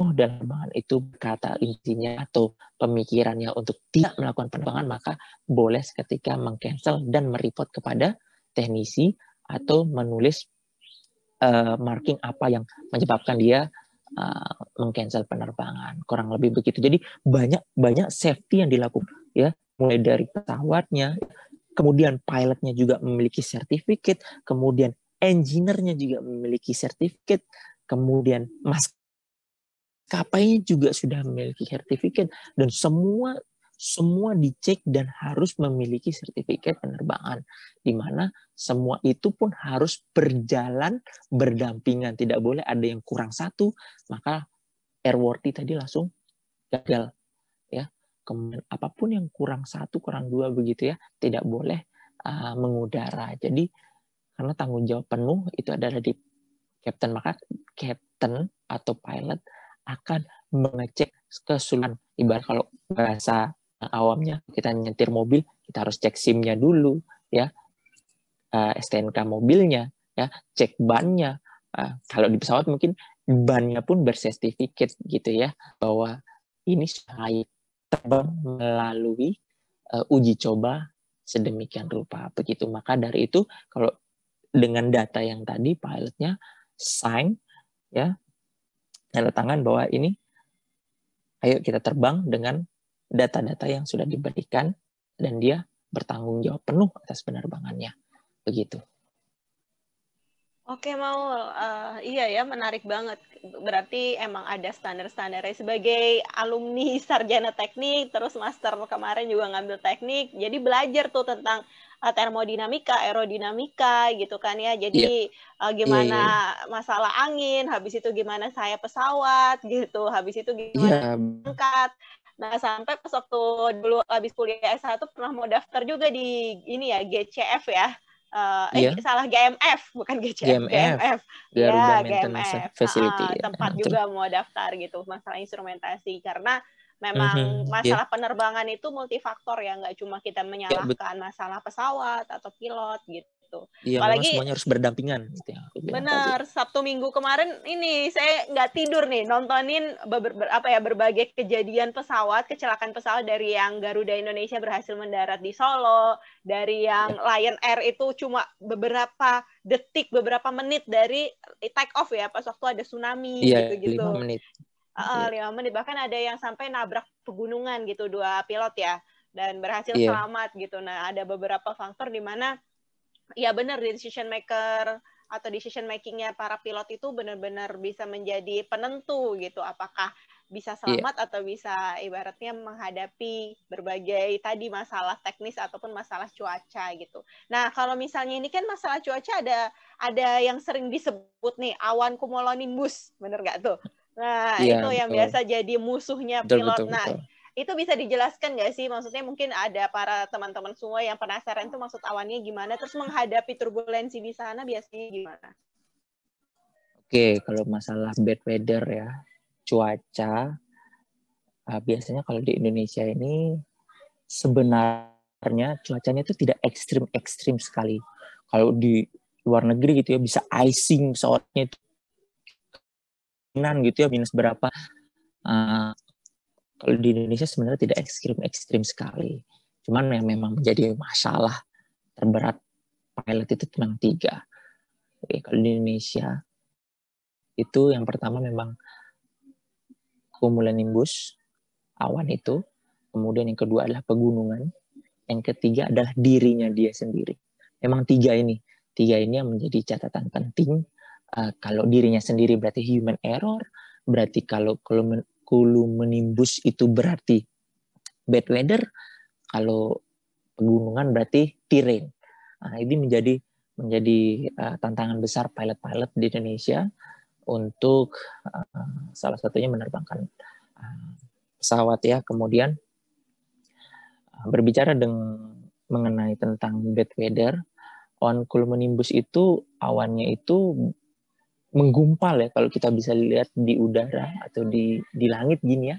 [SPEAKER 2] oh dalam penerbangan itu kata intinya atau pemikirannya untuk tidak melakukan penerbangan maka boleh seketika mengcancel dan mereport kepada teknisi atau menulis uh, marking apa yang menyebabkan dia uh, mengcancel penerbangan. Kurang lebih begitu. Jadi banyak banyak safety yang dilakukan ya. Mulai dari pesawatnya kemudian pilotnya juga memiliki sertifikat kemudian engineer-nya juga memiliki sertifikat, kemudian mas kapainya juga sudah memiliki sertifikat. Dan semua semua dicek dan harus memiliki sertifikat penerbangan. Di mana semua itu pun harus berjalan berdampingan. Tidak boleh ada yang kurang satu maka airworthy tadi langsung gagal ya. Kemudian apa pun yang kurang satu kurang dua begitu ya tidak boleh uh, mengudara. Jadi karena tanggung jawab penuh itu adalah di captain maka captain atau pilot akan mengecek keseluruhan. Ibarat kalau bahasa awamnya kita nyetir mobil kita harus cek SIM-nya dulu ya. Uh, eh, STNK mobilnya ya. Cek bannya. Uh, kalau di pesawat mungkin bannya pun bersertifikat gitu ya bahwa ini sudah terbang melalui uh, uji coba sedemikian rupa. Begitu. Maka dari itu kalau dengan data yang tadi pilotnya sign ya tanda tangan bahwa ini ayo kita terbang dengan data-data yang sudah diberikan dan dia bertanggung jawab penuh atas penerbangannya. Begitu.
[SPEAKER 1] Oke mau uh, iya ya menarik banget. Berarti emang ada standar-standarnya sebagai alumni sarjana teknik, terus master kemarin juga ngambil teknik, jadi belajar tuh tentang termodinamika, aerodinamika gitu kan ya. Jadi yeah. uh, gimana yeah, yeah. Iya. masalah angin, habis itu gimana saya pesawat gitu, habis itu gimana yeah. angkat. Nah, sampai pas waktu dulu habis kuliah S1 pernah mau daftar juga di ini ya GCF ya uh, eh yeah. salah GMF bukan GCF GMF, GMF.
[SPEAKER 2] ya GMF Facility uh,
[SPEAKER 1] tempat nah, juga mau daftar gitu masalah instrumentasi karena memang mm -hmm, masalah yeah. penerbangan itu multifaktor ya nggak cuma kita ya, menyalahkan yeah, masalah pesawat atau pilot gitu gitu.
[SPEAKER 2] Iya, Apalagi semuanya harus berdampingan. Gitu ya,
[SPEAKER 1] benar. Sabtu Minggu kemarin ini saya nggak tidur nih nontonin ber, ber, apa ya berbagai kejadian pesawat, kecelakaan pesawat dari yang Garuda Indonesia berhasil mendarat di Solo, dari yang ya. Lion Air itu cuma beberapa detik, beberapa menit dari take off ya pas waktu ada tsunami
[SPEAKER 2] iya, gitu-gitu. Lima menit.
[SPEAKER 1] Uh, lima menit bahkan ada yang sampai nabrak pegunungan gitu dua pilot ya dan berhasil yeah. selamat gitu. Nah, ada beberapa faktor di mana ya benar decision maker atau decision makingnya para pilot itu benar-benar bisa menjadi penentu gitu apakah bisa iya. selamat yeah. atau bisa ibaratnya menghadapi berbagai tadi masalah teknis ataupun masalah cuaca gitu. Nah kalau misalnya ini kan masalah cuaca ada ada yang sering disebut nih awan cumulonimbus, bener nggak tuh? Nah yeah, itu yang biasa jadi musuhnya pilot. Betul, nah betul itu bisa dijelaskan nggak sih? Maksudnya mungkin ada para teman-teman semua yang penasaran itu maksud awannya gimana, terus menghadapi turbulensi di sana biasanya gimana?
[SPEAKER 2] Oke, kalau masalah bad weather ya, cuaca, uh, biasanya kalau di Indonesia ini sebenarnya cuacanya itu tidak ekstrim-ekstrim sekali. Kalau di luar negeri gitu ya bisa icing pesawatnya itu gitu ya minus berapa uh, kalau di Indonesia sebenarnya tidak ekstrim-ekstrim sekali. Cuman yang memang menjadi masalah terberat pilot itu memang tiga. Oke, kalau di Indonesia itu yang pertama memang cumulonimbus, awan itu. Kemudian yang kedua adalah pegunungan. Yang ketiga adalah dirinya dia sendiri. Memang tiga ini. Tiga ini yang menjadi catatan penting. Uh, kalau dirinya sendiri berarti human error. Berarti kalau hulu menimbus itu berarti bad weather, kalau pegunungan berarti terrain. Nah, ini menjadi menjadi uh, tantangan besar pilot-pilot di Indonesia untuk uh, salah satunya menerbangkan uh, pesawat ya. Kemudian uh, berbicara dengan mengenai tentang bad weather, on cumulonimbus itu awannya itu menggumpal ya kalau kita bisa lihat di udara atau di di langit gini ya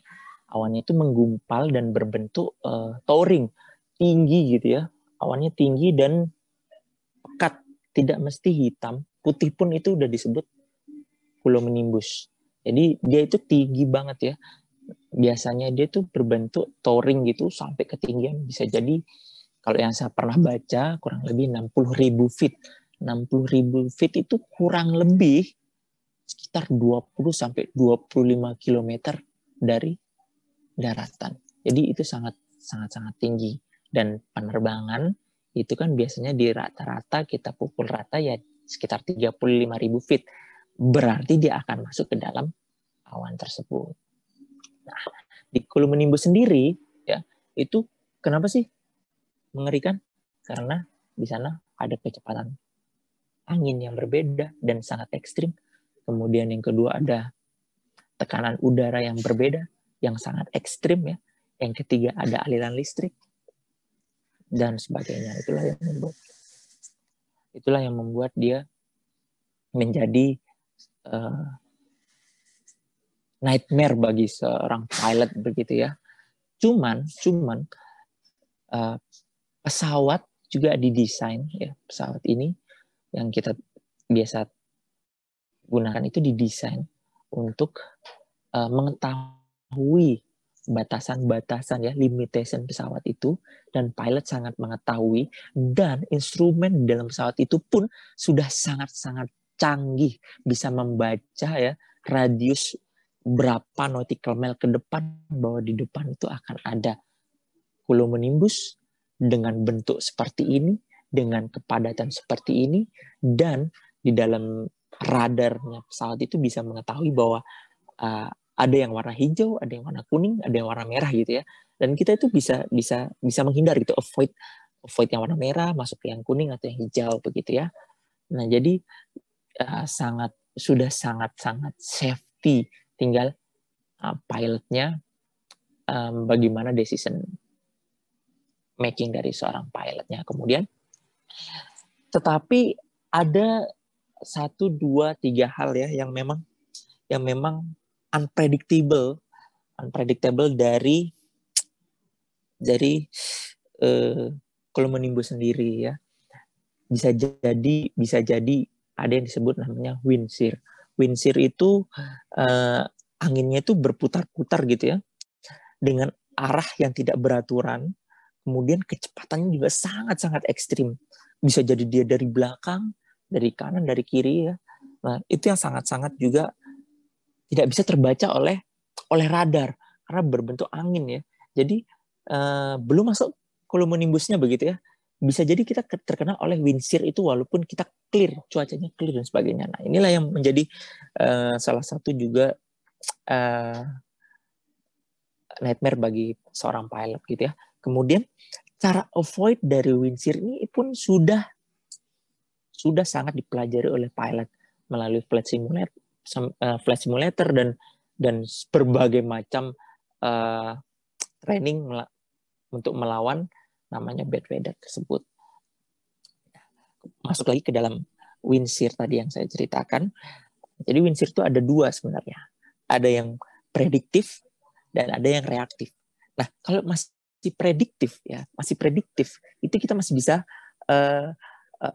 [SPEAKER 2] awannya itu menggumpal dan berbentuk uh, touring tinggi gitu ya. Awannya tinggi dan pekat tidak mesti hitam putih pun itu udah disebut pulau menimbus. Jadi dia itu tinggi banget ya. Biasanya dia tuh berbentuk touring gitu sampai ketinggian bisa jadi kalau yang saya pernah baca kurang lebih 60 ribu feet. 60 ribu feet itu kurang lebih sekitar 20 sampai 25 km dari daratan. Jadi itu sangat sangat sangat tinggi dan penerbangan itu kan biasanya di rata-rata kita pukul rata ya sekitar 35.000 feet. Berarti dia akan masuk ke dalam awan tersebut. Nah, di Kulumenimbus sendiri ya, itu kenapa sih mengerikan? Karena di sana ada kecepatan angin yang berbeda dan sangat ekstrim Kemudian yang kedua ada tekanan udara yang berbeda, yang sangat ekstrim ya. Yang ketiga ada aliran listrik dan sebagainya. Itulah yang membuat itulah yang membuat dia menjadi uh, nightmare bagi seorang pilot begitu ya. Cuman, cuman uh, pesawat juga didesain ya pesawat ini yang kita biasa gunakan itu didesain untuk uh, mengetahui batasan-batasan ya limitation pesawat itu dan pilot sangat mengetahui dan instrumen dalam pesawat itu pun sudah sangat-sangat canggih bisa membaca ya radius berapa nautical mile ke depan bahwa di depan itu akan ada cumulonimbus dengan bentuk seperti ini dengan kepadatan seperti ini dan di dalam radarnya pesawat itu bisa mengetahui bahwa uh, ada yang warna hijau, ada yang warna kuning, ada yang warna merah gitu ya. Dan kita itu bisa bisa bisa menghindar gitu, avoid avoid yang warna merah, masuk ke yang kuning atau yang hijau begitu ya. Nah jadi uh, sangat sudah sangat sangat safety, tinggal uh, pilotnya um, bagaimana decision making dari seorang pilotnya. Kemudian, tetapi ada satu dua tiga hal ya yang memang yang memang unpredictable unpredictable dari dari kalau menimbul sendiri ya. Bisa jadi bisa jadi ada yang disebut namanya wind shear. Wind shear itu uh, anginnya itu berputar-putar gitu ya dengan arah yang tidak beraturan kemudian kecepatannya juga sangat-sangat ekstrim. Bisa jadi dia dari belakang dari kanan dari kiri ya nah itu yang sangat-sangat juga tidak bisa terbaca oleh oleh radar karena berbentuk angin ya. Jadi uh, belum masuk cumulonimbusnya begitu ya. Bisa jadi kita terkena oleh wind shear itu walaupun kita clear, cuacanya clear dan sebagainya. Nah, inilah yang menjadi uh, salah satu juga uh, nightmare bagi seorang pilot gitu ya. Kemudian cara avoid dari wind shear ini pun sudah sudah sangat dipelajari oleh pilot melalui flight simulator uh, flight simulator dan dan berbagai macam uh, training untuk melawan namanya bad weather tersebut. Masuk lagi ke dalam wind shear tadi yang saya ceritakan. Jadi wind shear itu ada dua sebenarnya. Ada yang prediktif dan ada yang reaktif. Nah, kalau masih prediktif ya, masih prediktif, itu kita masih bisa uh,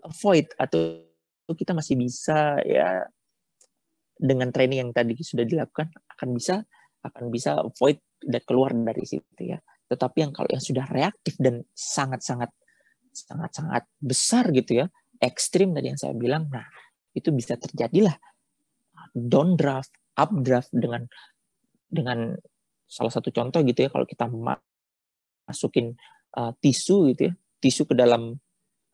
[SPEAKER 2] avoid atau kita masih bisa ya dengan training yang tadi sudah dilakukan akan bisa akan bisa avoid dan keluar dari situ ya. Tetapi yang kalau yang sudah reaktif dan sangat-sangat sangat-sangat besar gitu ya, ekstrim tadi yang saya bilang, nah itu bisa terjadilah downdraft, updraft dengan dengan salah satu contoh gitu ya kalau kita masukin uh, tisu gitu ya, tisu ke dalam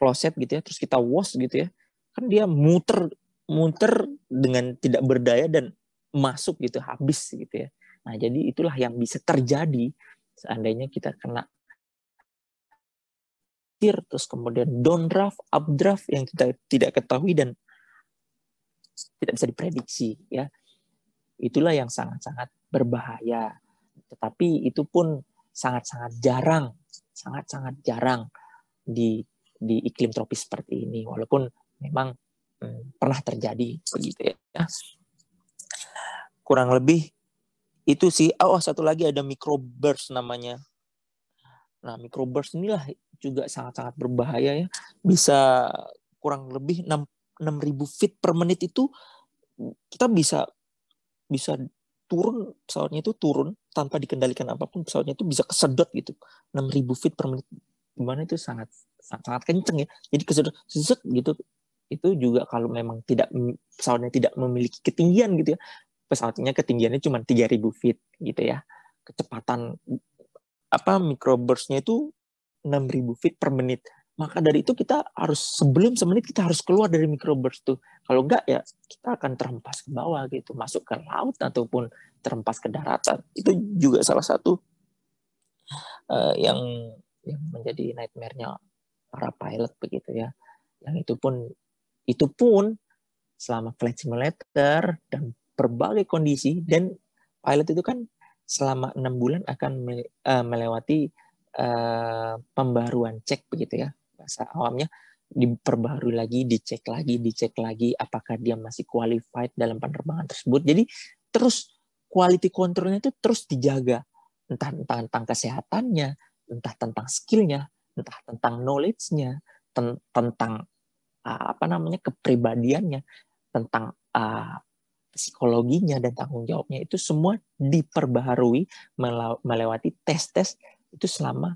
[SPEAKER 2] kloset gitu ya, terus kita wash gitu ya, kan dia muter muter dengan tidak berdaya dan masuk gitu habis gitu ya. Nah, jadi itulah yang bisa terjadi seandainya kita kena tir terus kemudian downdraft, updraft yang kita tidak ketahui dan tidak bisa diprediksi ya. Itulah yang sangat-sangat berbahaya. Tetapi itu pun sangat-sangat jarang, sangat-sangat jarang di di iklim tropis seperti ini walaupun memang hmm, pernah terjadi begitu ya. Kurang lebih itu sih. Oh, satu lagi ada microburst namanya. Nah, microburst inilah juga sangat-sangat berbahaya ya. Bisa kurang lebih 6 6000 feet per menit itu kita bisa bisa turun pesawatnya itu turun tanpa dikendalikan apa pun pesawatnya itu bisa kesedot gitu 6000 feet per menit gimana itu sangat sangat, kenceng ya. Jadi seset gitu. Itu juga kalau memang tidak pesawatnya tidak memiliki ketinggian gitu ya. Pesawatnya ketinggiannya cuma 3000 feet gitu ya. Kecepatan apa microburstnya itu 6000 feet per menit. Maka dari itu kita harus sebelum semenit kita harus keluar dari microburst tuh. Kalau enggak ya kita akan terhempas ke bawah gitu. Masuk ke laut ataupun terhempas ke daratan. Itu juga salah satu uh, yang yang menjadi nightmare-nya para pilot begitu ya. Yang itu pun itu pun selama flight simulator dan berbagai kondisi dan pilot itu kan selama enam bulan akan eh, melewati uh, pembaruan cek begitu ya. Bahasa awamnya diperbarui lagi, dicek lagi, dicek lagi apakah dia masih qualified dalam penerbangan tersebut. Jadi terus quality controlnya itu terus dijaga. Entah entah tentang kesehatannya entah tentang skillnya entah tentang knowledge-nya ten tentang uh, apa namanya kepribadiannya tentang uh, psikologinya dan tanggung jawabnya itu semua diperbaharui melewati tes-tes itu selama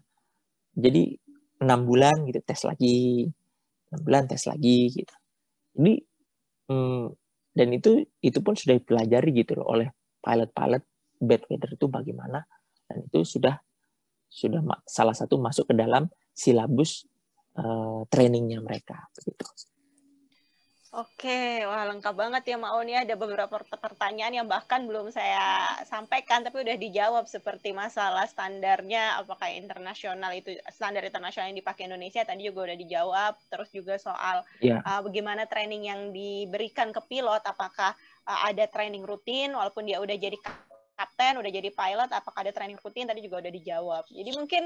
[SPEAKER 2] jadi enam bulan gitu tes lagi enam bulan tes lagi gitu. Jadi hmm, dan itu itu pun sudah dipelajari gitu loh oleh pilot-pilot bad weather itu bagaimana dan itu sudah sudah salah satu masuk ke dalam silabus uh, trainingnya mereka begitu.
[SPEAKER 1] Oke, wah lengkap banget ya Mau nih ada beberapa pertanyaan yang bahkan belum saya sampaikan tapi udah dijawab seperti masalah standarnya apakah internasional itu standar internasional yang dipakai Indonesia tadi juga udah dijawab terus juga soal yeah. uh, bagaimana training yang diberikan ke pilot apakah uh, ada training rutin walaupun dia udah jadi kapten udah jadi pilot apakah ada training rutin tadi juga udah dijawab. Jadi mungkin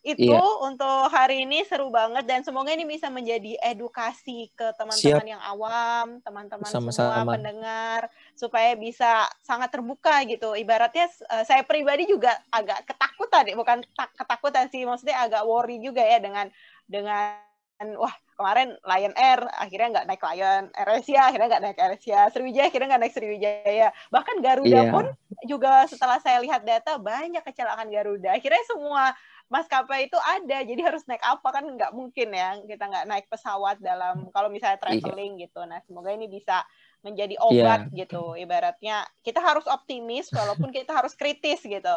[SPEAKER 1] itu iya. untuk hari ini seru banget dan semoga ini bisa menjadi edukasi ke teman-teman yang awam, teman-teman semua pendengar supaya bisa sangat terbuka gitu. Ibaratnya uh, saya pribadi juga agak ketakutan, bukan ketakutan sih, maksudnya agak worry juga ya dengan dengan wah kemarin Lion Air akhirnya nggak naik Lion Air Asia akhirnya nggak naik Air Asia Sriwijaya akhirnya nggak naik Sriwijaya bahkan Garuda yeah. pun juga setelah saya lihat data banyak kecelakaan Garuda akhirnya semua maskapai itu ada jadi harus naik apa kan nggak mungkin ya kita nggak naik pesawat dalam kalau misalnya iya. traveling yeah. gitu nah semoga ini bisa menjadi obat yeah. gitu ibaratnya kita harus optimis walaupun kita harus kritis gitu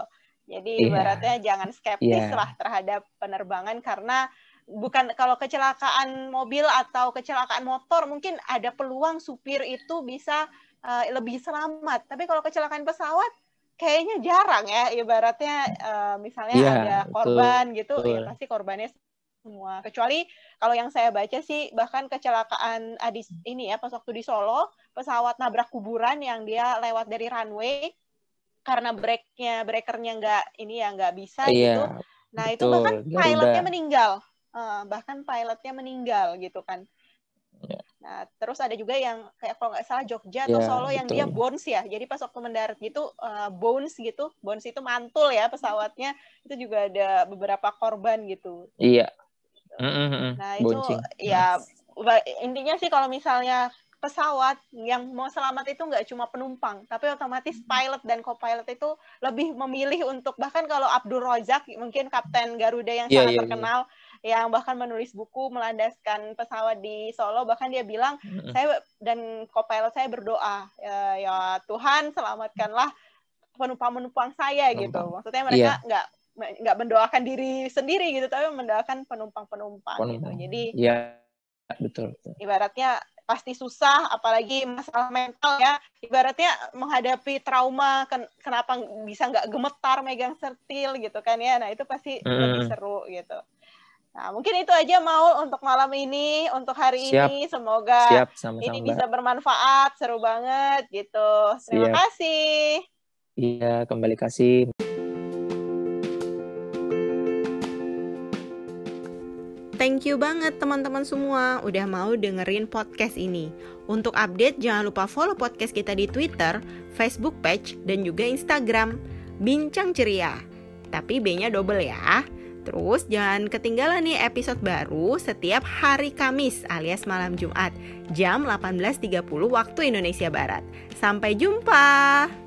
[SPEAKER 1] jadi yeah. ibaratnya jangan skeptis yeah. lah terhadap penerbangan karena bukan kalau kecelakaan mobil atau kecelakaan motor mungkin ada peluang supir itu bisa uh, lebih selamat. Tapi kalau kecelakaan pesawat kayaknya jarang ya ibaratnya uh, misalnya yeah, ada korban betul, gitu ya betul. ya pasti korbannya semua. Kecuali kalau yang saya baca sih bahkan kecelakaan adis ini ya pas waktu di Solo pesawat nabrak kuburan yang dia lewat dari runway karena breaknya breakernya nggak ini ya nggak bisa yeah, gitu. Nah betul, itu bahkan pilotnya meninggal. Uh, bahkan pilotnya meninggal gitu kan. Yeah. Nah, terus ada juga yang kayak kalau nggak salah Jogja atau yeah, Solo yang betul. dia bones ya. Jadi pas waktu mendarat gitu uh, bones gitu, bones itu mantul ya pesawatnya. Itu juga ada beberapa korban gitu.
[SPEAKER 2] Iya.
[SPEAKER 1] Mm-hmm. Nah, itu ya intinya sih kalau misalnya pesawat yang mau selamat itu nggak cuma penumpang, tapi otomatis pilot dan co-pilot itu lebih memilih untuk bahkan kalau Abdul Razak mungkin kapten Garuda yang yeah, sangat yeah, iya. terkenal yeah yang bahkan menulis buku melandaskan pesawat di Solo bahkan dia bilang saya dan co-pilot saya berdoa ya, ya Tuhan selamatkanlah penumpang-penumpang saya Penumpang. gitu. Maksudnya mereka yeah. nggak nggak mendoakan diri sendiri gitu tapi mendoakan penumpang-penumpang gitu. Jadi
[SPEAKER 2] ya betul, betul.
[SPEAKER 1] ibaratnya pasti susah apalagi masalah mental ya. Ibaratnya menghadapi trauma ken kenapa bisa nggak gemetar megang sertil gitu kan ya. Nah itu pasti mm. lebih seru gitu Nah, mungkin itu aja mau untuk malam ini, untuk hari Siap. ini. Semoga Siap, sama -sama. ini bisa bermanfaat, seru banget gitu. Terima Siap. kasih.
[SPEAKER 2] Iya, kembali kasih.
[SPEAKER 1] Thank you banget teman-teman semua udah mau dengerin podcast ini. Untuk update jangan lupa follow podcast kita di Twitter, Facebook page, dan juga Instagram. Bincang ceria. Tapi B-nya double ya. Terus jangan ketinggalan nih episode baru setiap hari Kamis alias malam Jumat jam 18.30 waktu Indonesia Barat. Sampai jumpa.